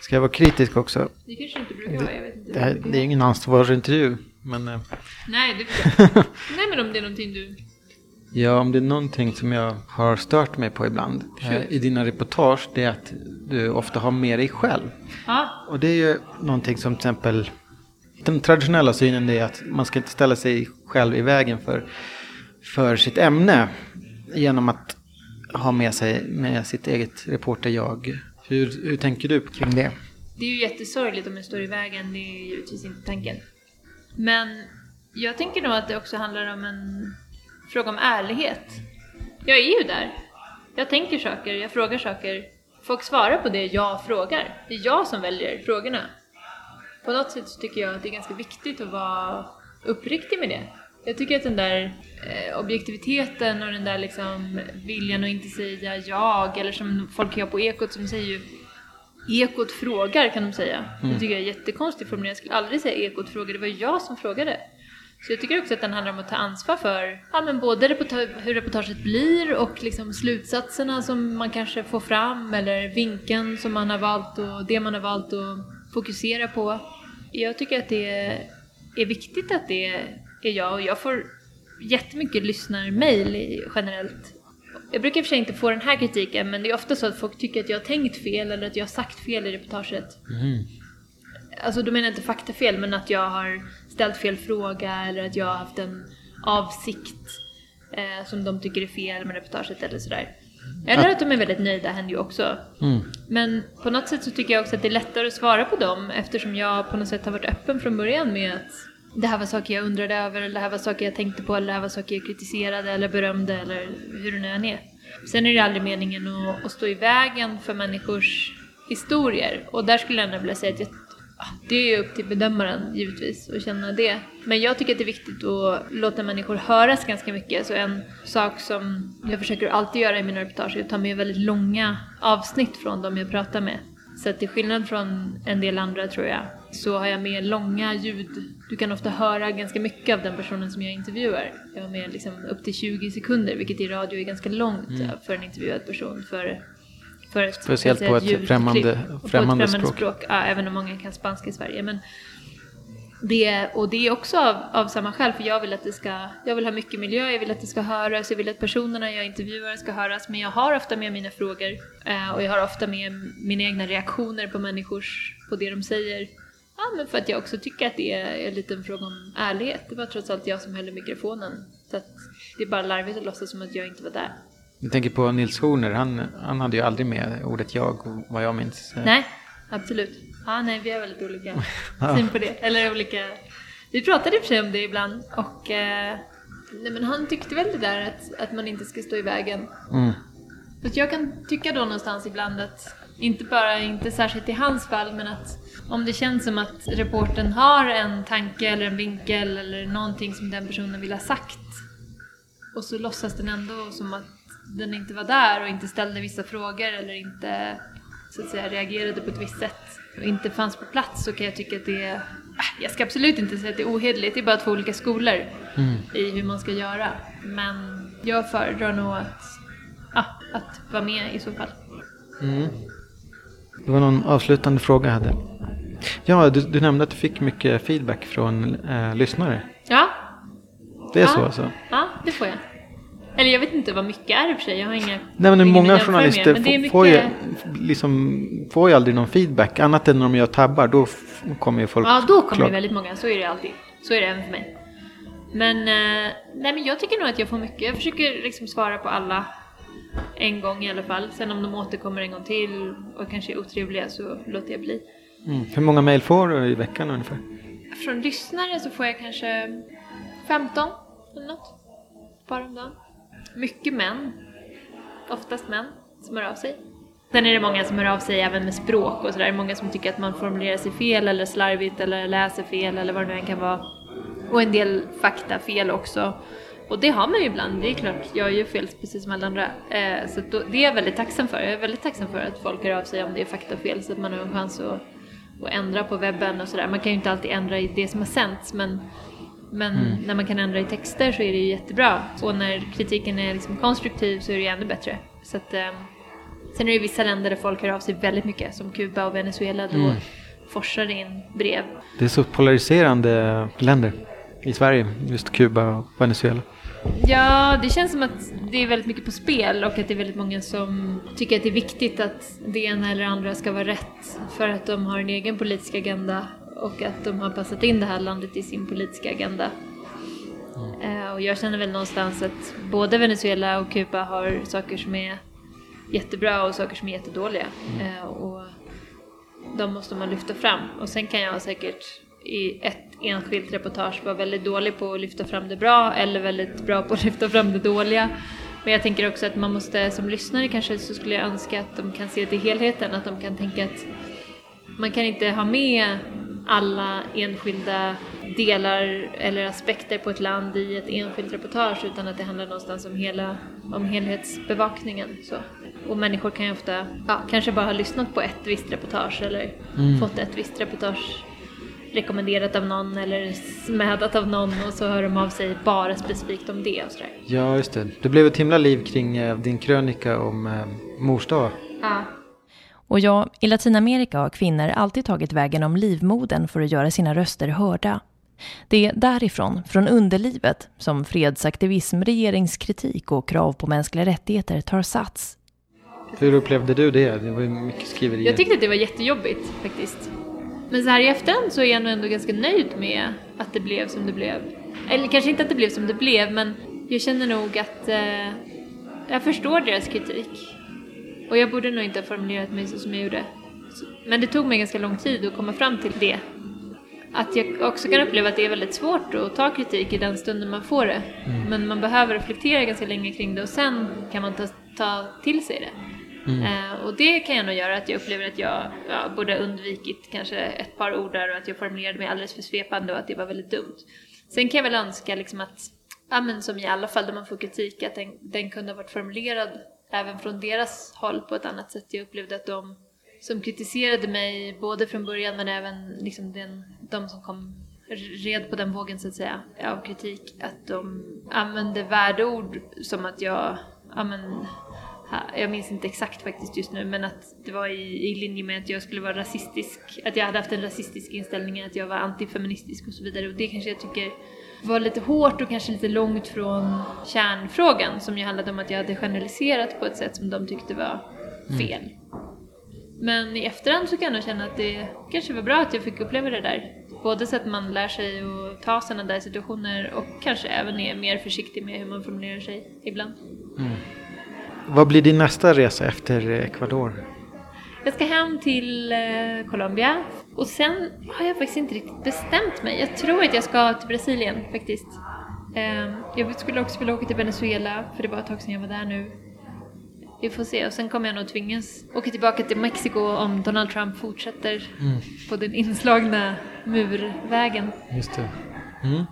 Ska jag vara kritisk också? Det kanske inte brukar vara, jag vet inte. Det, här, det är ingen ansvarsintervju. Men eh, [LAUGHS] Nej, det. [LAUGHS] Nej men om det är någonting du... ja, om det är någonting som jag har stört mig på ibland eh, i dina reportage, det är att du ofta har med dig själv. Ja, Och det är ju någonting som till exempel den traditionella synen är att man ska inte ställa sig själv i vägen för, för sitt ämne genom att ha med sig med sitt eget reporterjag. Hur, hur tänker du kring det? Det är ju jättesorgligt om jag står i vägen, det är givetvis inte tanken. Men jag tänker nog att det också handlar om en fråga om ärlighet. Jag är ju där. Jag tänker saker, jag frågar saker. Folk svarar på det jag frågar. Det är jag som väljer frågorna. På något sätt så tycker jag att det är ganska viktigt att vara uppriktig med det. Jag tycker att den där eh, objektiviteten och den där liksom viljan att inte säga jag, eller som folk gör på Ekot som säger ju Ekot frågar kan de säga. Det tycker jag är jättekonstigt formulerat. Jag skulle aldrig säga Ekot frågar, det var jag som frågade. Så jag tycker också att den handlar om att ta ansvar för ja, men både reporta- hur reportaget blir och liksom slutsatserna som man kanske får fram eller vinkeln som man har valt och det man har valt att fokusera på. Jag tycker att det är viktigt att det är jag och jag får jättemycket lyssnarmail generellt jag brukar i och för sig inte få den här kritiken, men det är ofta så att folk tycker att jag har tänkt fel eller att jag har sagt fel i reportaget. Alltså då menar jag inte faktafel, men att jag har ställt fel fråga eller att jag har haft en avsikt eh, som de tycker är fel med reportaget eller sådär. Eller att de är väldigt nöjda händer ju också. Men på något sätt så tycker jag också att det är lättare att svara på dem eftersom jag på något sätt har varit öppen från början med att det här var saker jag undrade över, eller det här var saker jag tänkte på, eller det här var saker jag kritiserade eller berömde eller hur det nu än är. Sen är det aldrig meningen att, att stå i vägen för människors historier. Och där skulle jag ändå vilja säga att jag, det är ju upp till bedömaren givetvis att känna det. Men jag tycker att det är viktigt att låta människor höras ganska mycket. Så en sak som jag försöker alltid göra i mina reportage är att ta med väldigt långa avsnitt från dem jag pratar med. Så att till skillnad från en del andra tror jag, så har jag med långa ljud. Du kan ofta höra ganska mycket av den personen som jag intervjuar. Jag har med liksom upp till 20 sekunder, vilket i radio är ganska långt för en intervjuad person. För, för ett, Speciellt så att på säga, ett ljudklipp. främmande- Och på främmande ett främmande språk. språk. Ja, även om många kan spanska i Sverige. Men det, och det är också av, av samma skäl, för jag vill att det ska, jag vill ha mycket miljö, jag vill att det ska höras, jag vill att personerna jag intervjuar ska höras, men jag har ofta med mina frågor eh, och jag har ofta med mina egna reaktioner på människors, på det de säger. Ja, men för att jag också tycker att det är en liten fråga om ärlighet. Det var trots allt jag som höll i mikrofonen. Så att det är bara larvigt att låtsas som att jag inte var där. Jag tänker på Nils Horner, han, han hade ju aldrig med ordet jag, vad jag minns. Nej, absolut. Ja, nej, vi har väldigt olika [LAUGHS] syn på det. Eller olika... Vi pratade i och för sig om det ibland och eh, nej, men han tyckte väl det där att, att man inte ska stå i vägen. Mm. Så jag kan tycka då någonstans ibland att, inte bara, inte särskilt i hans fall, men att om det känns som att reporten har en tanke eller en vinkel eller någonting som den personen vill ha sagt och så låtsas den ändå som att den inte var där och inte ställde vissa frågor eller inte så att säga reagerade på ett visst sätt och inte fanns på plats så kan jag tycka att det är... Ah, Jag ska absolut inte säga att det är ohederligt, det är bara två olika skolor i hur man ska göra. Men jag föredrar nog att, ah, att vara med i så fall. Det var någon avslutande fråga jag hade. Ja, du, du nämnde att du fick mycket feedback från eh, lyssnare. Ja, Det är Ja. så alltså? ja det får jag. Eller jag vet inte vad mycket är i och för sig, jag har inga... Nej men många journalister men det är får, ju, mycket- liksom, får ju aldrig någon feedback. Annat än när de gör tabbar, då kommer ju folk Ja, då kommer klara- det väldigt många. Så är det alltid. Så är det även för mig. Men, eh, nej, men jag tycker nog att jag får mycket. Jag försöker liksom svara på alla en gång i alla fall. Sen om de återkommer en gång till och kanske är otrevliga så låter jag bli. Mm. Hur många mejl får du i veckan ungefär? Från lyssnare så får jag kanske 15 eller något. Par om dagen. Mycket män. Oftast män som hör av sig. Sen är det många som hör av sig även med språk och sådär. Många som tycker att man formulerar sig fel eller slarvigt eller läser fel eller vad det nu än kan vara. Och en del faktafel också. Och det har man ju ibland, det är klart, jag gör fel precis som alla andra. Eh, så då, det är jag väldigt tacksam för. Jag är väldigt tacksam för att folk hör av sig om det är faktafel så att man har en chans att, att ändra på webben och sådär. Man kan ju inte alltid ändra i det som har sänts men, men mm. när man kan ändra i texter så är det ju jättebra. Och när kritiken är liksom konstruktiv så är det ju ännu bättre. Så att, eh, sen är det vissa länder där folk hör av sig väldigt mycket, som Kuba och Venezuela. Då mm. forsar in brev. Det är så polariserande länder i Sverige, just Kuba och Venezuela. Ja, det känns som att det är väldigt mycket på spel och att det är väldigt många som tycker att det är viktigt att det ena eller andra ska vara rätt för att de har en egen politisk agenda och att de har passat in det här landet i sin politiska agenda. Mm. Och jag känner väl någonstans att både Venezuela och Kuba har saker som är jättebra och saker som är jättedåliga. Mm. Och de måste man lyfta fram. Och sen kan jag säkert i ett enskilt reportage vara väldigt dålig på att lyfta fram det bra eller väldigt bra på att lyfta fram det dåliga. Men jag tänker också att man måste, som lyssnare kanske, så skulle jag önska att de kan se till helheten, att de kan tänka att man kan inte ha med alla enskilda delar eller aspekter på ett land i ett enskilt reportage utan att det handlar någonstans om, hela, om helhetsbevakningen. Så. Och människor kan ju ofta, ja, kanske bara ha lyssnat på ett visst reportage eller mm. fått ett visst reportage rekommenderat av någon eller smädat av någon och så hör de av sig bara specifikt om det och sådär. Ja, just det. Det blev ett himla liv kring eh, din krönika om eh, mors dag. Ja. Och ja, i Latinamerika har kvinnor alltid tagit vägen om livmoden för att göra sina röster hörda. Det är därifrån, från underlivet, som fredsaktivism, regeringskritik och krav på mänskliga rättigheter tar sats. Hur upplevde du det? Det var ju mycket skriverier. Jag tyckte att det var jättejobbigt faktiskt. Men så här i efterhand så är jag nog ändå ganska nöjd med att det blev som det blev. Eller kanske inte att det blev som det blev, men jag känner nog att eh, jag förstår deras kritik. Och jag borde nog inte ha formulerat mig så som jag gjorde. Men det tog mig ganska lång tid att komma fram till det. Att jag också kan uppleva att det är väldigt svårt att ta kritik i den stunden man får det. Mm. Men man behöver reflektera ganska länge kring det och sen kan man ta, ta till sig det. Mm. Eh, och det kan jag nog göra att jag upplever att jag ja, borde undvikit kanske ett par ord där och att jag formulerade mig alldeles för svepande och att det var väldigt dumt. Sen kan jag väl önska liksom att, ja men som i alla fall där man får kritik, att den, den kunde ha varit formulerad även från deras håll på ett annat sätt. Jag upplevde att de som kritiserade mig både från början men även liksom den, de som kom red på den vågen så att säga av kritik, att de använde värdeord som att jag, ja men jag minns inte exakt faktiskt just nu, men att det var i, i linje med att jag skulle vara rasistisk, att jag hade haft en rasistisk inställning, att jag var antifeministisk och så vidare. Och det kanske jag tycker var lite hårt och kanske lite långt från kärnfrågan som ju handlade om att jag hade generaliserat på ett sätt som de tyckte var mm. fel. Mm. Men i efterhand så kan jag känna att det kanske var bra att jag fick uppleva det där. Både så att man lär sig att ta sådana där situationer och kanske även är mer försiktig med hur man formulerar sig ibland. Mm. Vad blir din nästa resa efter Ecuador? Jag ska hem till eh, Colombia och sen har jag faktiskt inte riktigt bestämt mig. Jag tror att jag ska till Brasilien faktiskt. Eh, jag skulle också vilja åka till Venezuela för det var ett tag sedan jag var där nu. Vi får se och sen kommer jag nog tvingas åka tillbaka till Mexiko om Donald Trump fortsätter mm. på den inslagna murvägen. Just det. Mm.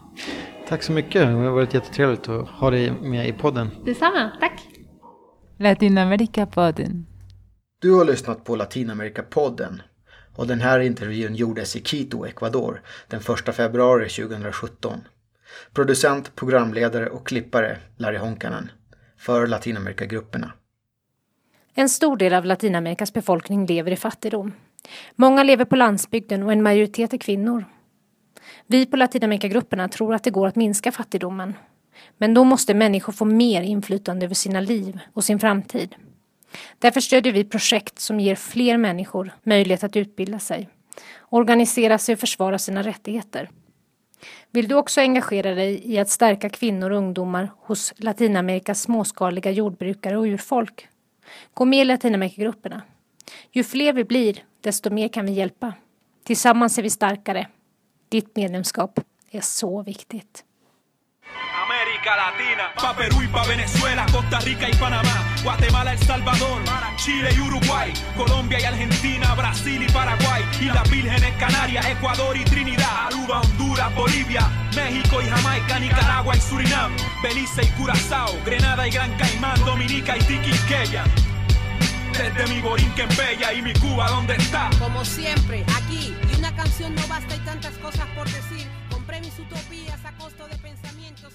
Tack så mycket, det har varit jättetrevligt att ha dig med i podden. Detsamma, tack. Latinamerika-podden. Du har lyssnat på Latinamerika-podden och den här intervjun gjordes i Quito, Ecuador den 1 februari 2017. Producent, programledare och klippare Larry Honkanen för Latinamerikagrupperna. En stor del av Latinamerikas befolkning lever i fattigdom. Många lever på landsbygden och en majoritet är kvinnor. Vi på Latinamerikagrupperna tror att det går att minska fattigdomen men då måste människor få mer inflytande över sina liv och sin framtid. Därför stödjer vi projekt som ger fler människor möjlighet att utbilda sig, organisera sig och försvara sina rättigheter. Vill du också engagera dig i att stärka kvinnor och ungdomar hos Latinamerikas småskaliga jordbrukare och urfolk? Gå med i Latinamerikagrupperna. Ju fler vi blir, desto mer kan vi hjälpa. Tillsammans är vi starkare. Ditt medlemskap är så viktigt. América Latina, pa Perú y pa Venezuela, Costa Rica y Panamá, Guatemala, El Salvador, Chile y Uruguay, Colombia y Argentina, Brasil y Paraguay, y las Vírgenes Canarias, Ecuador y Trinidad, Aruba, Honduras, Bolivia, México y Jamaica, Nicaragua y Surinam, Belice y Curazao, Grenada y Gran Caimán, Dominica y Tiquisqueya. Desde mi Borinquen Bella y mi Cuba, ¿dónde está? Como siempre, aquí, y una canción no basta y tantas cosas por decir. Compré mis utopías a costo de pensamientos